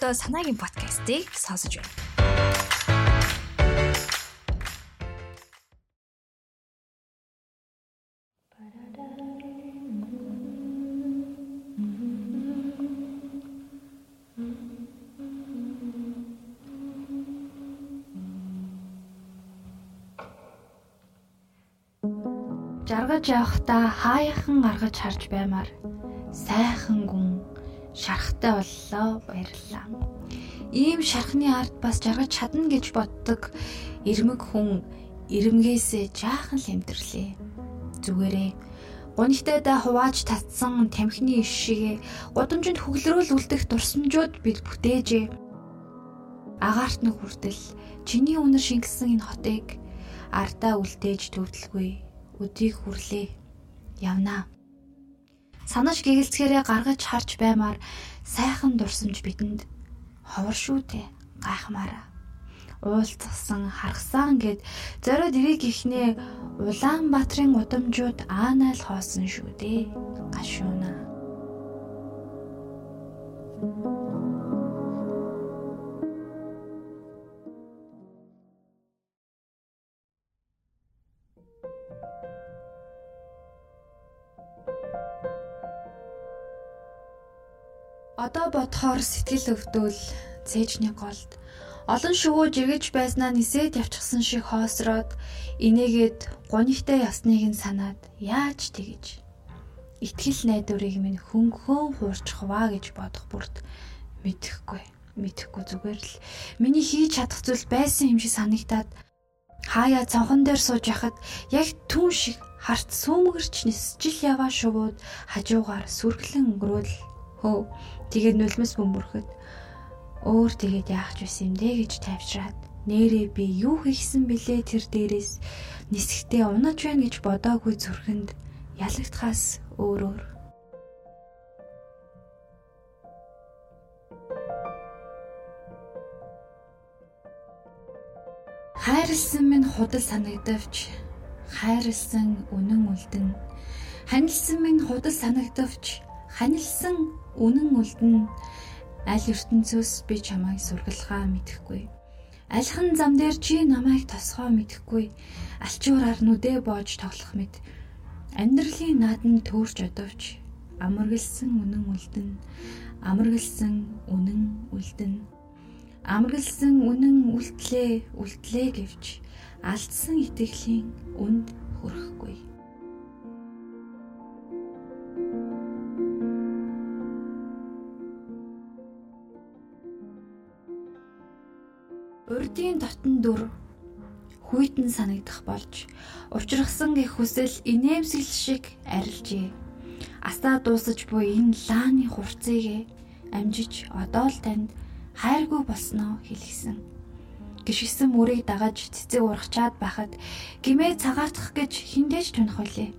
одоо санаагийн подкастыг сонсож байна. Жаргаж явахдаа хаяхан гаргаж харж баймаар сайхан гүн шарахтай боллоо баярлалаа. Ийм шархны арт бас жаргаж чадна гэж боддог ирмэг хүн ирмгээсээ жаахан л эмдэрлээ. Зүгээрээ гунигтайдаа хувааж татсан тамхины иш шигээ гудамжинд хөглөрөөл үлдэх дурсамжууд бид бүтээжээ. Агаарт нь хүртэл чиний үнэр шингэсэн энэ хотыг ардаа үлдээж төвдлгүй өдийг хүрлээ. Явнаа санаж гэгэлцгээрээ гаргаж харж баймаар сайхан дурсамж бидэнд ховор шүү дээ гайхмаараа уулзсан харгасан гэд зориод ирэх ихнээ Улаанбаатарын удамжууд аанайл хоосон шүү дээ гашууна Одоо бодохоор сэтгэл өвдөл цээжний голд. Олон шувуу жиргэж байснаа нисээд явчихсан шиг хоосроод инээгээд гунигтай ясныг нь санаад яаж тэгэж? Итгэл найдварыг минь хөнгөн хуурчих ваа гэж бодох бүрд мэдэхгүй мэдэхгүй зүгээр л. Миний хийж чадах зүйл байсан юм шиг санагтаад хаяа цонхон дээр сууж яхад яг түн шиг харт сүүмгэрч нисжил яваа шувууд хажуугаар сүргэлэн өнгөрөөл хөө Тэгээд нулимс бөмбөрөхөд өөр тэгээд яах ч байсан юм дээ гэж тайвшраад нэрээ би юу хийсэн бэлээ тэр дээрээс нисгтээ унаж байна гэж бодоогүй зүрхэнд ялагдхаас өөрөөр хайрлсан минь худал санагдавч хайрлсан үнэн үлдэн. Ханилсан минь худал санагдавч ханилсан үнэн үлдэн аль ертөнцөөс би чамайг сургалгаа мэдэхгүй. Альхан зам дээр чи намайг тосгоо мэдэхгүй. Алчуураар нүдэ боож тоглох мэд. Амьдралын нааданд төөрч одовч амаргалсан үнэн үлдэн амаргалсан үнэн үлдэн амаргалсан үнэн үлтлээ үлтлээ гэвч алдсан итгэлийн үнд хүрэхгүй. Урдийн дотн дүр хүйтэн санагдах болж учрахсан гэх хүсэл инээмсэл шиг арилжээ. Асаа дуусаж буй энэ лааны хурцыг амжиж одоо л танд хайргүй болсноо хэлгсэн. Гიშгсэн мөрийг дагаж цэцэг урагчаад байхад гимээ цагаатгах гэж хиндэж тунах үлээ.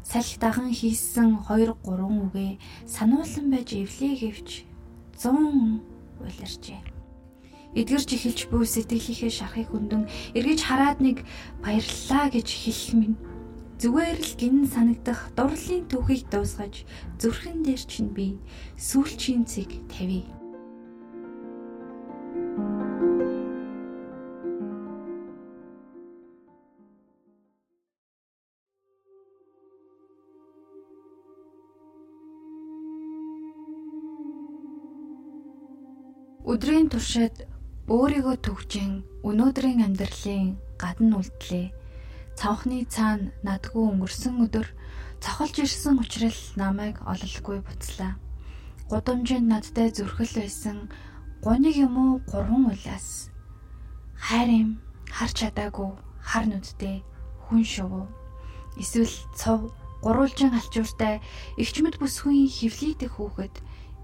Салхи даган хийсэн 2 3 үгээ сануулсан байж эвлээ гэвч 100 улирчээ. Эдгэрч эхэлж буй сэтгэлийнхээ шарахыг хөндөн эргэж хараад нэг баярлалаа гэж хэлэх минь зүгээр л гин санагдах дурлалын түүхийг дуусгаж зүрхэн дээр чинь би сүүлчийн цэг тавья. Өдрийн туршид өөрийгөө төгжин өнөөдрийн амьдралын гадна үлдлээ. Цавхны цаана надгүй өнгөрсөн өдөр цохолж ирсэн учраас намайг ололгүй буцлаа. Гудамжинд надтай зүрхэл байсан гуниг юм уу гурван улаас хайр юм харч чадаагүй хар нүдтэй хүн шувуу эсвэл цов гурвалжин алчууртай эгчмэд бүсгүй хөвлийдэх хүүхэд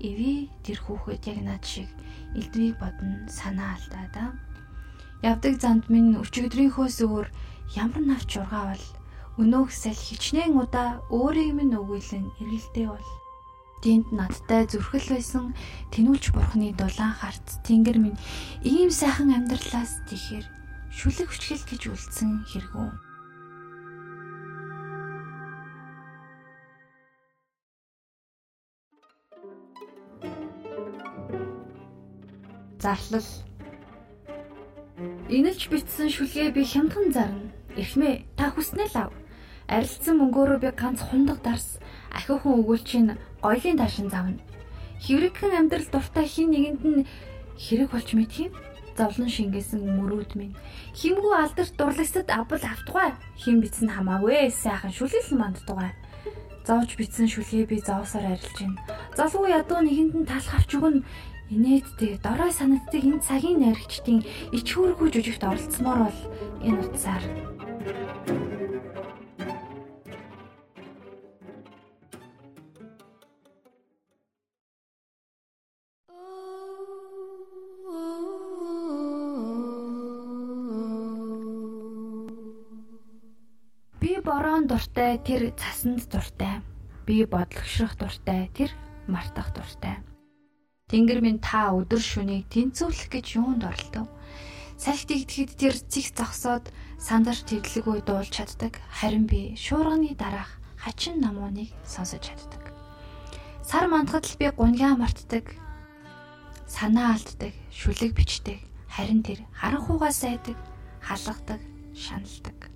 эвээ тэр хүүхэд яг над шиг элдвийг бодно санаа алдаа да. Явдаг замд минь өчигдрийнхөөс өөр ямар навч ургаа бол өнөөхсөл хичнээн удаа өөрийг минь өгүүлэн эргэлдээ бол Тэнд надтай зүрхэл байсан тэнүүлж бурхны дулаан харц тэнгэр минь ийм сайхан амьдралаас тэхэр шүлэг хүчлэл гэж үлдсэн хэрэггүй. Зарлал. Инэлж битсэн шүлгээ би хямдхан зарна. Эхмээ та хүснээ л ав. Арилцсан мөнгөөрөө би ганц хундаг дарс ахиухан өгүүлчин гоёлын таашин завна. Хэврэгхэн амьдрал дуртай хин нэгэнд нь хэрэг болж мэдхийм. Зовлон шингээсэн мөрөөд минь химгүү алдарт дурлагсад авбал автугай. Хим битсэн хамаагүй сайхан шүлгэл манддугай. Зовж битсэн шүлгээ би зоосоор арилж байна. Залуу ядуу нэгэнд нь талах авч өгнө инээдтэй дорой санагддаг энэ цагийн найрагчдын ичхүүргүй жүжигт оролцсомоор бол энэ утсаар Би борон дуртай тэр цасанд дуртай. Би бодлогшрох дуртай тэр мартах дуртай. Тэнгэр минь та өдөр шөнийг тэнцвэрлэх гэж юунд оролдов? Салхи дэгдэхэд тэр цэг зогсоод сандар тэглэггүй дуулж чаддаг. Харин би шуурганы дараах хачин намууныг сонсож чаддаг. Сар мандахад л би гуньгаа мартдаг. Санаа алддаг, шүлэг бичдэг. Харин тэр харанхуугаа сайдаг, халгадаг, шаналдаг.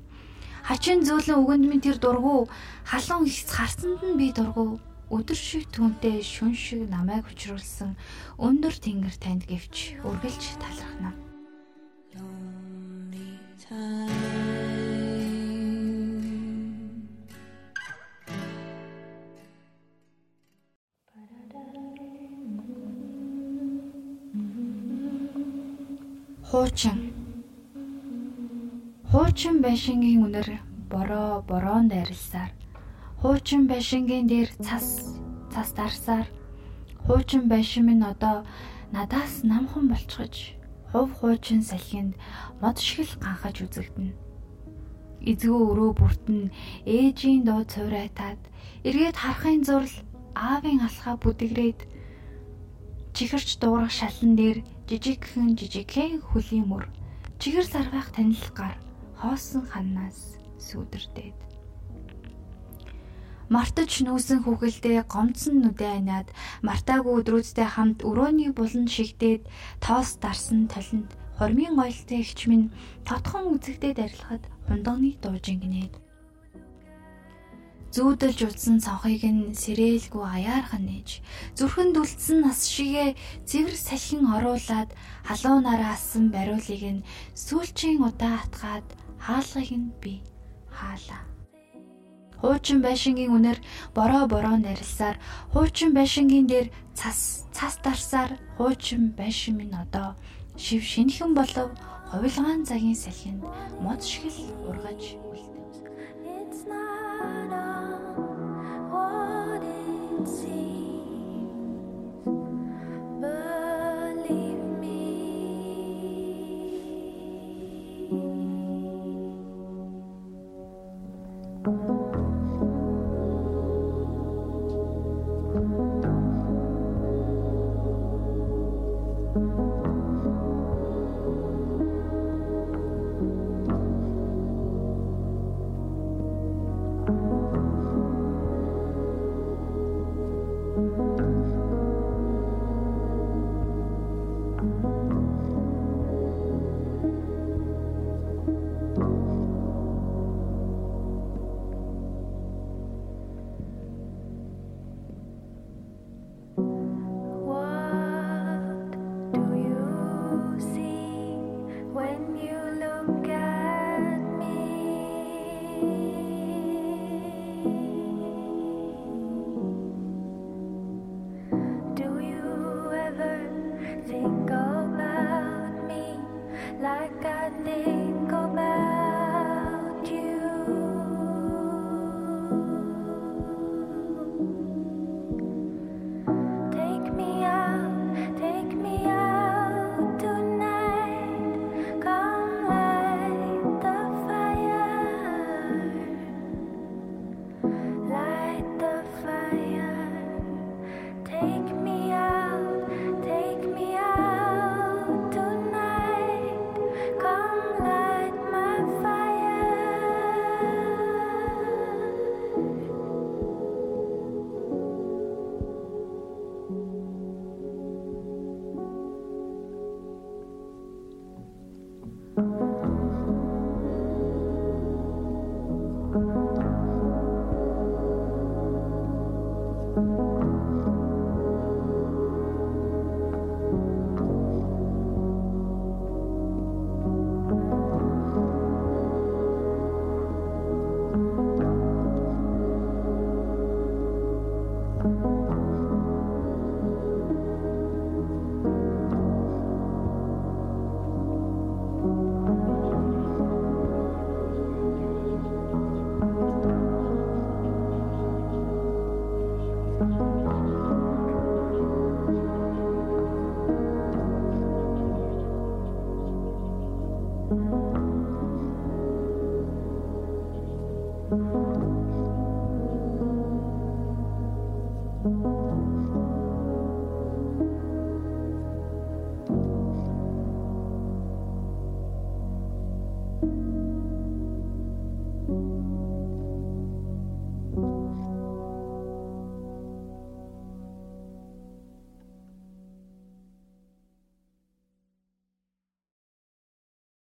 Хачин зөөлөн өгөнд минь тэр дургу халуун ихс харсанд нь би дургу өдөр шиг түнтэй шүн шиг намайг хүчрүүлсэн өндөр тэнгэр танд гэвч үргэлж талархна. Хуучин. Хуучин байшингийн үнэр бороо бороонд арилсаар Хуучин байшингийн дээр цас цас дарсаар хуучин байшин минь одоо надаас намхан болчихож хув хуучин салхинд мод шиг л ганхаж үзэгдэнэ. Эзгөө өрөө бүртэн ээжийн дуу цуврайтаад эргээд харахын зурл аавын алхаа бүдэгрээд чихэрч дуурах шалан дээр жижигхэн жижигхэн хөлийн мөр чихэр сарвах танил гар хоосон ханаас сүудэрдээд Мартаж нүүсэн хүүхэлдээ гомцсон нүдэ аниад мартаагүй өдрүүдтэй хамт өрөөний булан шигдээд тоос дарсан толинд хормын гойлтой ихч минь тотхон үзэгдээд арилахад хундагны дуужин гинээд зүүдэлж удсан цонхыг нь сэрээлгүй аяархан нээж. Зүрхэнд үлдсэн нас шигээ цэвэр салхин оруулаад халуунаараа асан бариулыг нь сүүлчийн удаа атгаад хаалгыг нь би хаалаа Хуучин байшингийн үнээр бороо бороо нарилсаар хуучин байшингийн дээр цас цас дарсаар хуучин байшин минь одоо шив шинхэн болов хувилгаан цагийн салхинд мод шиг л ургаж үлдээ.